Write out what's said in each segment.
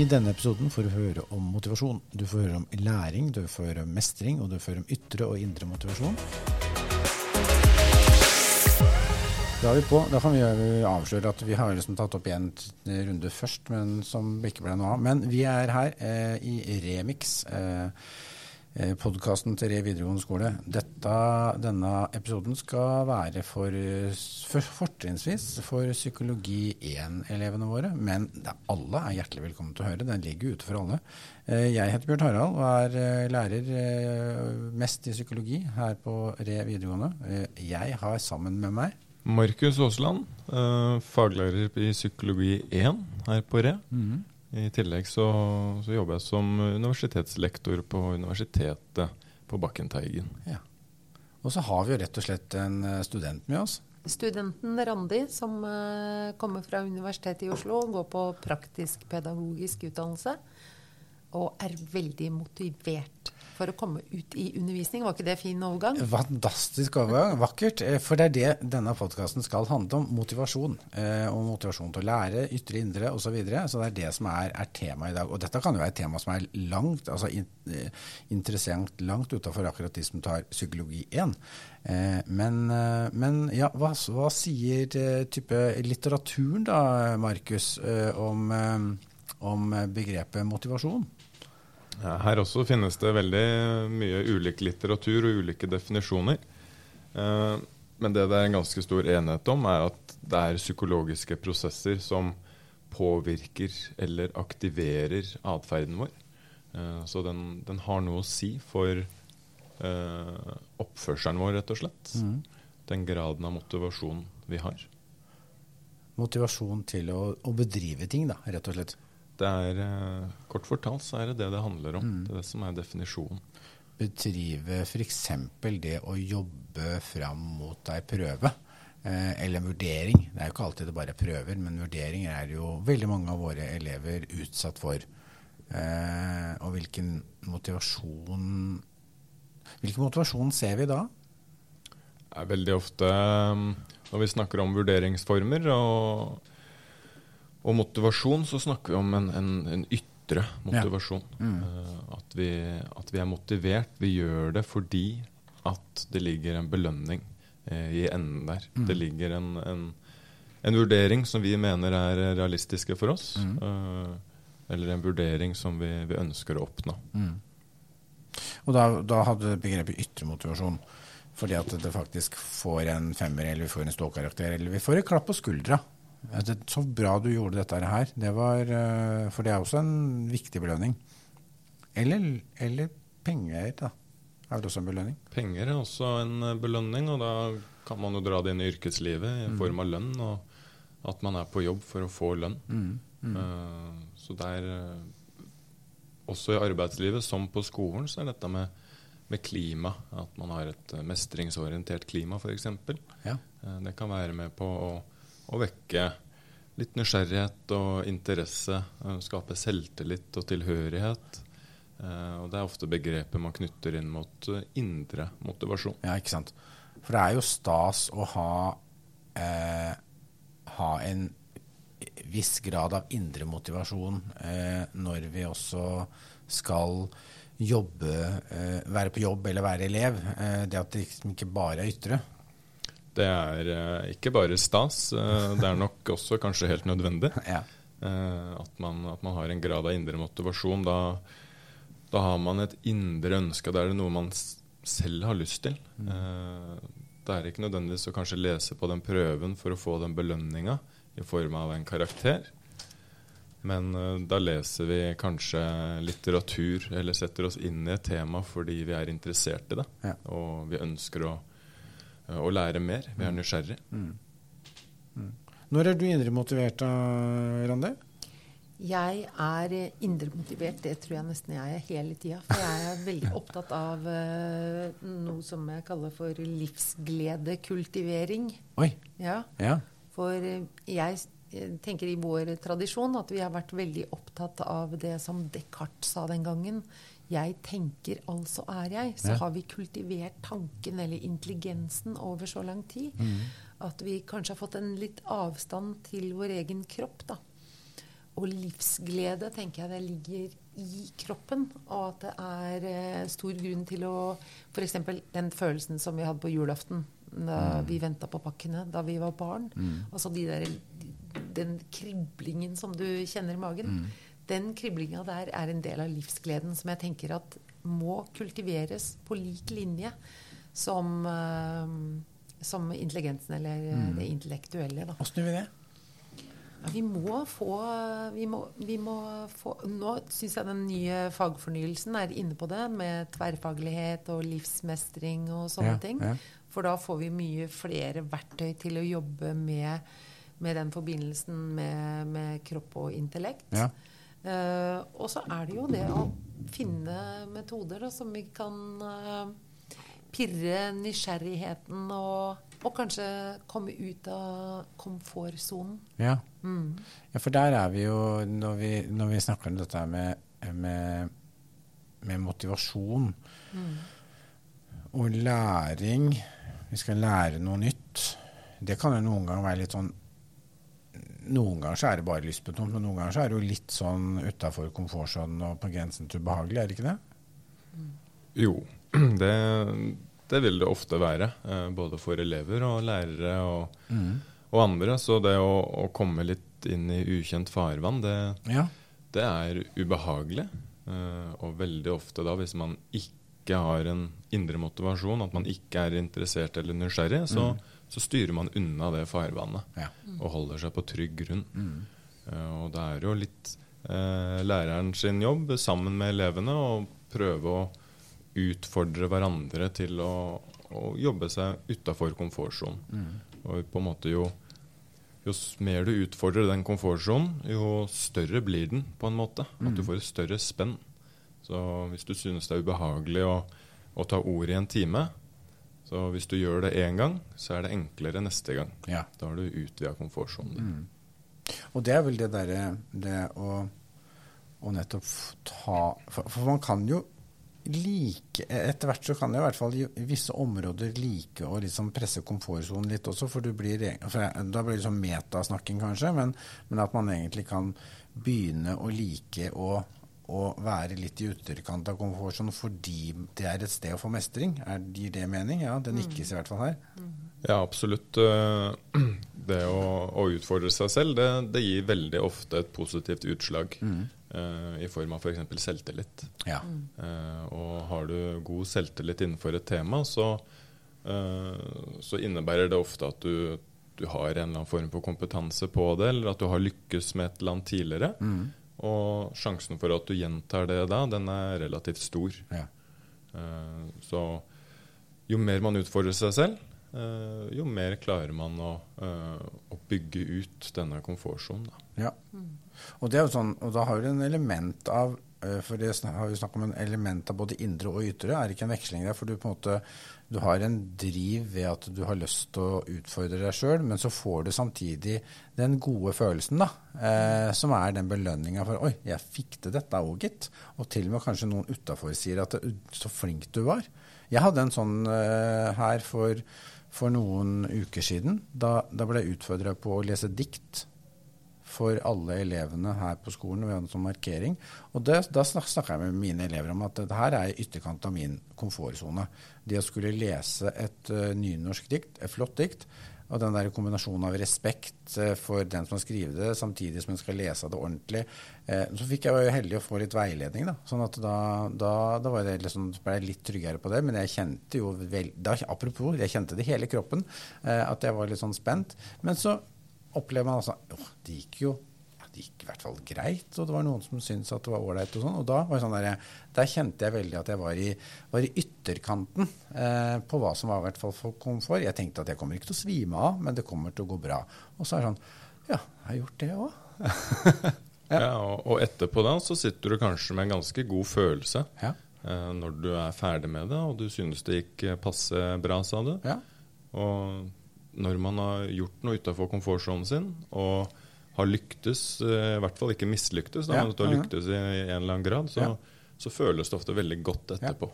I denne episoden får du høre om motivasjon. Du får høre om læring, du får høre om mestring, og du får høre om ytre og indre motivasjon. Da er vi på. Da kan vi avsløre at vi har liksom tatt opp en runde først, men som ikke ble noe av. Men vi er her eh, i Remix. Eh, Eh, podkasten til Re videregående skole. Dette, denne episoden skal være for, for fortrinnsvis for psykologi 1-elevene våre. Men alle er hjertelig velkommen til å høre. Den ligger ute for alle. Eh, jeg heter Bjørn Harald og er eh, lærer mest i psykologi her på Re videregående. Jeg har sammen med meg Markus Aasland, faglærer i psykologi 1 her på Re. Mm -hmm. I tillegg så, så, jobber jeg som universitetslektor på universitetet på Bakkenteigen. Ja. Og så har vi jo rett og slett en eh, student med oss. Studenten Randi, som uh, kommer fra Universitetet i Oslo, går på praktisk pedagogisk utdannelse og er veldig motivert for å komme ut i undervisning. Var ikke det fin overgang? Fantastisk overgang. Vakkert. Eh, for det er det denne podkasten skal handle om. Motivasjon. Eh, og motivasjon til å lære, ytre, indre osv. Så, videre. så det er det som er, er temaet i dag. Og dette kan jo være et tema som er langt, altså eh, interessant langt utafor akkurat de som tar psykologi 1. Men, men ja, hva, hva sier type litteraturen da, Markus, om, om begrepet motivasjon? Her også finnes det veldig mye ulik litteratur og ulike definisjoner. Eh, men det det er en ganske stor enighet om, er at det er psykologiske prosesser som påvirker eller aktiverer atferden vår. Eh, så den, den, har noe å si for eh, oppførselen vår, rett og slett. Mm. Den graden av motivasjon vi har. Motivasjon til å, å bedrive ting, da, rett og slett. Det er, eh, Kort fortalt så er det det det handler om. Mm. Det er det som er definisjonen. Bedrive f.eks. det å jobbe fram mot ei prøve. eller en vurdering. Det er jo ikke alltid det bare er prøver, men vurderinger er jo veldig mange av våre elever utsatt for. Eh, og hvilken motivasjon Hvilken motivasjon ser vi da? Det er veldig ofte um, når vi snakker om vurderingsformer og og motivasjon, så snakker vi om en, en, en ytre motivasjon. Ja. Mm. Uh, at, vi, at, vi, er motivert. Vi gjør det fordi at det ligger en belønning uh, i enden der. Mm. Det ligger en, en, vurdering som vi mener er realistiske for oss. Mm. Uh, eller en vurdering som vi, vi ønsker å oppnå. Mm. Og da, da hadde begrepet ytre motivasjon fordi at det faktisk får en femmer, eller vi får en ståkarakter, eller vi får et klapp på skuldra. Så bra du gjorde dette her. Det var, eh, for det er også en viktig belønning. Eller, eller penger, da. Er det også en belønning? Penger er også en eh, belønning, og da kan man jo dra det inn i yrkeslivet i mm. form av lønn. Og at man er på jobb for å få lønn. Mm. Mm. Uh, så er uh, også i arbeidslivet, som på skolen, så er dette med, med klima. At man har et mestringsorientert klima, f.eks. Ja. Det kan være med på å å vekke litt nysgjerrighet og interesse. Skape selvtillit og tilhørighet. Eh, og Det er ofte begrepet man knytter inn mot eh, indre motivasjon. Ja, ikke sant. For det er jo stas å ha, eh, ha en viss grad av indre motivasjon eh, når vi også skal jobbe, eh, være på jobb eller være elev. Eh, det at det ikke bare er ytre. Det er uh, ikke bare stas, uh, det er nok også kanskje helt nødvendig. ja. uh, at, man, at, man, har en grad av indre motivasjon. Da, da har man et indre ønske, da er det noe man selv har lyst til. Mm. det er ikke nødvendigvis å kanskje lese på den prøven for å få den belønninga i form av en karakter. Men da leser vi kanskje litteratur eller setter oss inn i et tema fordi vi er interessert i det. Ja. Og vi ønsker å og eh, lære mer. Vi er mm. nysgjerrige. Mm. Mm. Når er du indre motivert, Randi? Jeg er indremotivert, det tror jeg nesten jeg er hele tida. For jeg er veldig opptatt av uh, noe som jeg kaller for livsgledekultivering. Oi. Ja. ja. For jeg tenker i vår tradisjon at vi har vært veldig opptatt av det som Descartes sa den gangen. 'Jeg tenker, altså er jeg', så ja. har vi kultivert tanken eller intelligensen over så lang tid mm. at vi kanskje har fått en litt avstand til vår egen kropp. da. og livsglede tenker jeg det ligger i kroppen. Og at det er eh, stor grunn til å F.eks. den følelsen som vi hadde på julaften da mm. vi venta på pakkene da vi var barn. Mm. Altså de der, den kriblingen som du kjenner i magen. Mm. Den kriblinga der er en del av livsgleden som jeg tenker at må kultiveres på lik linje som, uh, som intelligensen eller mm. det intellektuelle. Åssen gjør vi det? Ja, vi må få, vi må, vi må få Nå syns jeg den nye fagfornyelsen er inne på det, med tverrfaglighet og livsmestring og sånne ja, ting. Ja. For da får vi mye flere verktøy til å jobbe med, med den forbindelsen med, med, kropp og intellekt. Ja. Uh, og så er det jo det å finne metoder da, som vi kan uh, pirre nysgjerrigheten og og kanskje komme ut av komfortsonen. Ja. Mm. ja. for der er vi jo Når vi, når vi snakker om dette med, med, med motivasjon mm. og læring Vi skal lære noe nytt. Det kan jo noen ganger være litt sånn Noen ganger så er det bare lystbetont, men noen ganger så er det jo litt sånn utafor komfortsonen og på grensen til ubehagelig, er det ikke det? Jo. Det det vil det ofte være, eh, både for elever og lærere og, mm. og andre. Så det å, å, komme litt inn i ukjent farvann, det, ja. det er ubehagelig. Eh, og veldig ofte da, hvis man ikke har en indre motivasjon, at man ikke er interessert eller nysgjerrig, så, mm. Så styrer man unna det farvannet ja. og holder seg på trygg grunn. Mm. Uh, og det er jo litt uh, læreren sin jobb sammen med elevene å prøve å utfordre hverandre til å, å jobbe seg utafor komfortsonen. Mm. Og på en måte jo, jo mer du utfordrer den komfortsonen, jo større blir den på en måte. At du mm. får et større spenn. Så hvis du synes det er ubehagelig å, å ta ord i en time, så hvis du gjør det én gang, så er det enklere neste gang. Ja. Da har du utvida komfortsonen din. Mm. Og det er vel det derre det å, å nettopp ta for, for man kan jo like Etter hvert så kan det i hvert fall i visse områder like å liksom presse komfortsonen litt også, for, blir, for da blir det sånn metasnakking kanskje, men, men, at man egentlig kan begynne å like å, å være litt i ytterkant av komfortsonen fordi det er et sted å få mestring. Er, gir det mening? Ja, det nikkes i hvert fall her. Ja, absolutt. Eh, det å, å utfordre seg selv, det, det, gir veldig ofte et positivt utslag. Mm. Uh, i form av f.eks. For selvtillit. Ja. Uh, og har du god selvtillit innenfor et tema, så, uh, så innebærer det ofte at du, du, har en eller annen form for kompetanse på det, eller at du har lykkes med et eller annet tidligere. Mm. Og sjansen for at du gjentar det da, den er relativt stor. Ja. så jo mer man utfordrer seg selv, jo mer klarer man å, å bygge ut denne komfortsonen. Ja. Mm. Og, det er jo sånn, og da har du en element av for det har vi snakket om en element av både indre og ytre. Er det ikke en veksling der? For du måte du har en driv ved at du har lyst til å utfordre deg sjøl, men så får du samtidig den gode følelsen, da. Eh, som er den belønninga for Oi, jeg fikk til dette òg, gitt. Og til og med kanskje noen utafor sier at så flink du var. Jeg hadde en sånn eh, her for, for, noen uker siden. Da, da ble jeg utfordra på å lese dikt for alle elevene her på skolen. Vi har en sånn markering. Og det, Da snakka jeg med mine elever om at dette her er ytterkant av min komfortsone. Det å skulle lese et uh, nynorsk dikt, et flott dikt, og den der kombinasjonen av respekt uh, for den som har skrevet det, samtidig som en skal lese det ordentlig. Uh, så fikk jeg være heldig å få litt veiledning. da, sånn at da, da, da liksom, ble jeg litt tryggere på det. Men jeg kjente jo vel, da, Apropos, jeg kjente det hele kroppen, at jeg var litt sånn spent. Men så opplever man altså oh, det gikk jo ja, det gikk i hvert fall greit, og det var noen som syntes at det var ålreit. Og sånn, og da, var sånn der, der, kjente jeg veldig at jeg var i, var i ytterkanten eh, på hva som var i hvert fall for komfort. Jeg tenkte at jeg kommer ikke til å svime av, men det kommer til å gå bra. Og så er det sånn Ja, jeg har gjort det òg. ja. ja, og, og etterpå da så sitter du kanskje med en ganske god følelse. Ja. Eh, når du er ferdig med det, og du synes det gikk passe bra, sa du. Ja. Og når man har gjort noe utafor komfortsonen sin og har lyktes, eh, i hvert fall ikke mislyktes, da, ja, men at du har lyktes i, en eller annen grad, så, ja. så, føles det ofte veldig godt etterpå.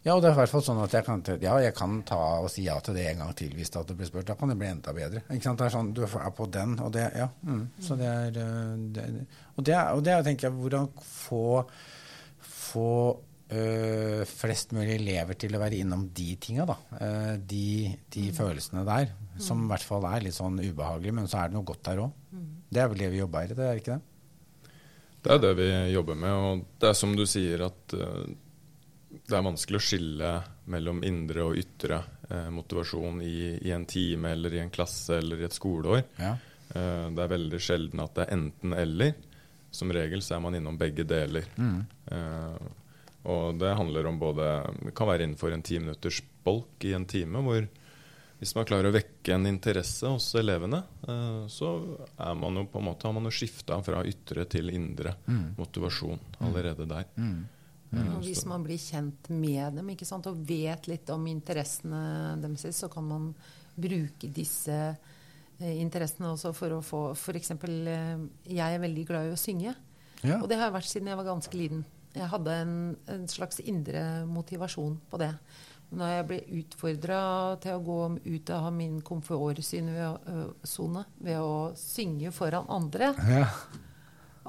Ja, og det er i hvert fall sånn at jeg kan, ja, jeg kan ta og si ja til det en gang til hvis det blir spurt. Da kan det bli enda bedre. Ikke sant? Det er sånn, Du er på den, og det Ja. Mm. Så det er eh, det, Og det, og det tenker jeg hvordan få, få øh, flest mulig elever til å være innom de tinga, da. Uh, de, de mm. følelsene der. Som i hvert fall er litt sånn ubehagelig, men så er det noe godt der òg. Mm. Det er vel det vi jobber i, det er ikke det? Det er det vi jobber med, og det er som du sier at uh, det er vanskelig å skille mellom indre og ytre eh, motivasjon i, i, en time eller i en klasse eller i et skoleår. Ja. Eh, det er veldig sjelden at det er enten-eller. Som regel så er man innom begge deler. Mm. Eh, og det handler om både Det kan være innenfor en ti minutters bolk i en time, hvor hvis man klarer å vekke en interesse hos elevene, eh, så er man jo på en måte, har man jo skifta fra ytre til indre mm. motivasjon allerede der. Mm. Mm. Og hvis man blir kjent med dem ikke sant, og vet litt om interessene deres, så kan man bruke disse eh, interessene også for å få F.eks. Eh, jeg er veldig glad i å synge. Ja. Og det har jeg vært siden jeg var ganske liten. Jeg hadde en, en slags indre motivasjon på det. Når jeg ble utfordra til å gå ut av min komfortsone ved, å synge foran andre ja.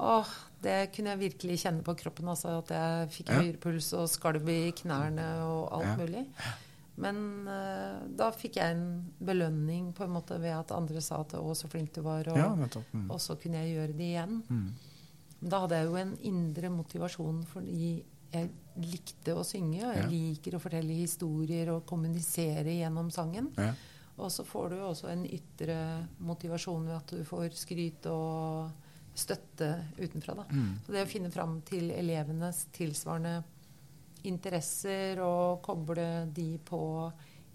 Åh, det kunne jeg virkelig kjenne på kroppen. Altså, at jeg fikk ja. høyere puls og skalv i knærne og alt ja. mulig. Men uh, da fikk jeg en belønning på en måte ved at andre sa at 'å, så flink du var', og, ja, mm. og så kunne jeg gjøre det igjen. Mm. Da hadde jeg jo en indre motivasjon fordi jeg likte å synge, og jeg liker å fortelle historier og kommunisere gjennom sangen. Og så får du jo også en ytre motivasjon ved at du får skryt og støtte utenfra. Da. Mm. Så det å finne fram til elevenes tilsvarende interesser og koble de på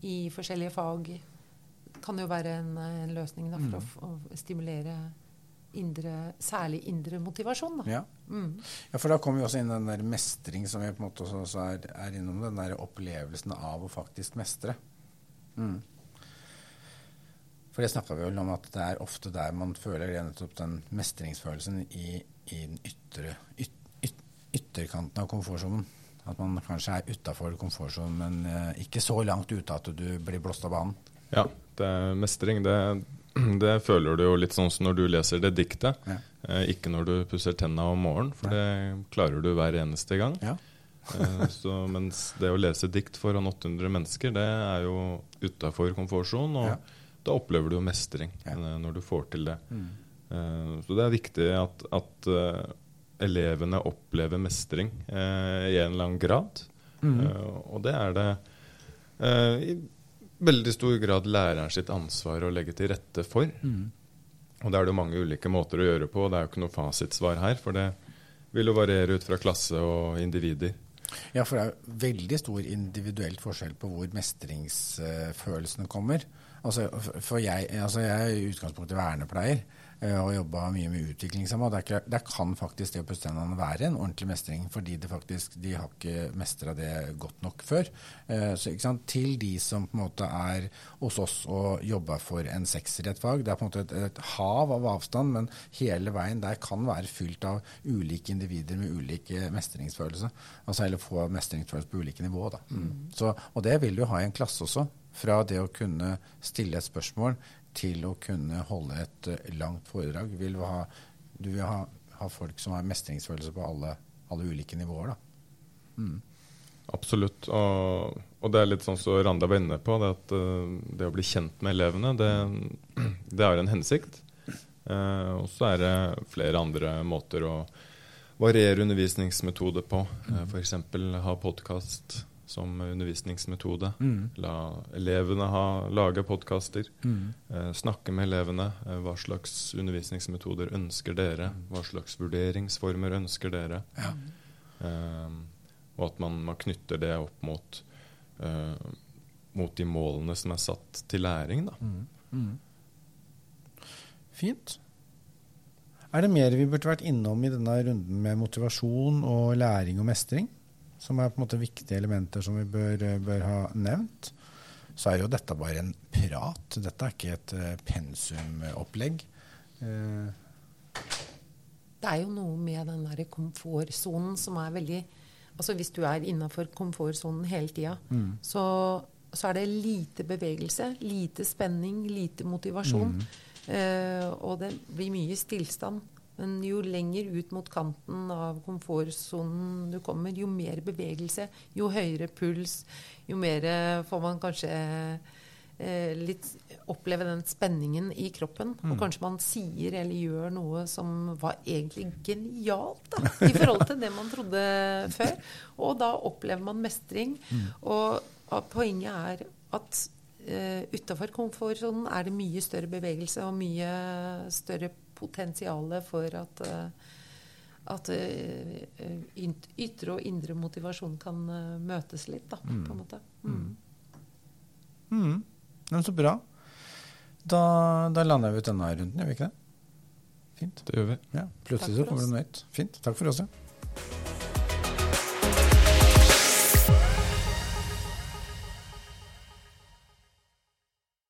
i forskjellige fag kan jo være en, en løsning da, for mm. å, å, stimulere indre, særlig indre motivasjon. Da. Ja. Mm. ja. for da kommer vi også inn den der mestring som vi på en måte også er, er innom. Den der opplevelsen av å faktisk mestre. Mm. For det snakka vi vel om at det er ofte der man føler nettopp den mestringsfølelsen i, i den ytre, yt, yt, ytterkanten av komfortsonen. At man kanskje er utafor komfortsonen, men eh, ikke så langt ute at du blir blåst av banen. Ja, det er mestring. Det, det, føler du jo litt sånn som når du leser det diktet. Ja. Eh, ikke når du pusser tenna om morgenen, for Nei. det klarer du hver eneste gang. Ja. eh, så, mens det å lese dikt foran 800 mennesker, det er jo utafor komfortsonen. Og da opplever du jo mestring ja. Eh, når du får til det. Mm. Eh, så det er viktig at, at uh, elevene opplever mestring uh, i en eller annen grad. Mm. og det er det i veldig stor grad læreren sitt ansvar å legge til rette for. Mm. Og det er det mange ulike måter å gjøre på. Det er jo ikke noe fasitsvar her, for det vil jo variere ut fra klasse og individer. Ja, for det er veldig stor individuelt forskjell på hvor mestringsfølelsen kommer. Altså, for jeg, altså jeg er i utgangspunktet vernepleier og jobba mye med utviklingshemma. Der, der kan faktisk det å pusse tennene være en ordentlig mestring, fordi faktisk, de har ikke mestra det godt nok før. Eh, så Til de som på en måte er hos oss og jobber for en sekser i et fag. Det er på en måte et, et hav av avstand, men hele veien der kan være fylt av ulike individer med ulike mestringsfølelse. Altså eller få mestringsfølelse på ulike nivå. Da. Mm. Så, og det vil du ha i en klasse også. Fra det å kunne stille et spørsmål til å kunne holde et uh, langt foredrag. Vil ha, du vil ha, ha, folk som har mestringsfølelse på alle, alle ulike nivåer. Mm. Absolutt. Og, og, det er litt sånn som så Randa var inne på, det at uh, det å bli kjent med elevene, det, det har en hensikt. Eh, og så er det flere andre måter å variere undervisningsmetode på. Eh, F.eks. ha podkast som undervisningsmetode. Mm. La elevene ha, lage podkaster. Mm. Eh, snakke med elevene. Eh, hva slags undervisningsmetoder ønsker dere? Hva slags vurderingsformer ønsker dere? Ja. Eh, og at man, man, knytter det opp mot, eh, mot, de målene som er satt til læring. Mm. mm. Fint. Er det mer vi burde vært innom i denne runden med motivasjon og læring og mestring? Som er på en måte viktige elementer som vi bør, bør ha nevnt, så er jo dette bare en prat. Dette er ikke et uh, pensumopplegg. Uh. Det er jo noe med den der komfortsonen som er veldig Altså hvis du er innafor komfortsonen hele tida, Mm. så, så er det lite bevegelse, lite spenning, lite motivasjon. Mm. Uh, og det blir mye stillstand. Men jo lenger ut mot kanten av komfortsonen du kommer, jo mer bevegelse, jo høyere puls, jo mer eh, får man kanskje eh, litt oppleve den spenningen i kroppen. Mm. Og kanskje man sier eller gjør noe som var egentlig genialt da, i forhold til det man trodde før. Og da opplever man mestring. Mm. Og, poenget er at eh, utafor komfortsonen er det mye større bevegelse og mye større potensial for at eh, at eh, ytre og indre motivasjon kan eh, møtes litt, da, på en måte. Mm. Mm. Men så bra. Da, da lander vi ut denne runden, gjør vi ikke det? Fint. Det gjør vi. Ja, Plutselig så kommer det noe nytt. Fint. Takk for oss. Ja.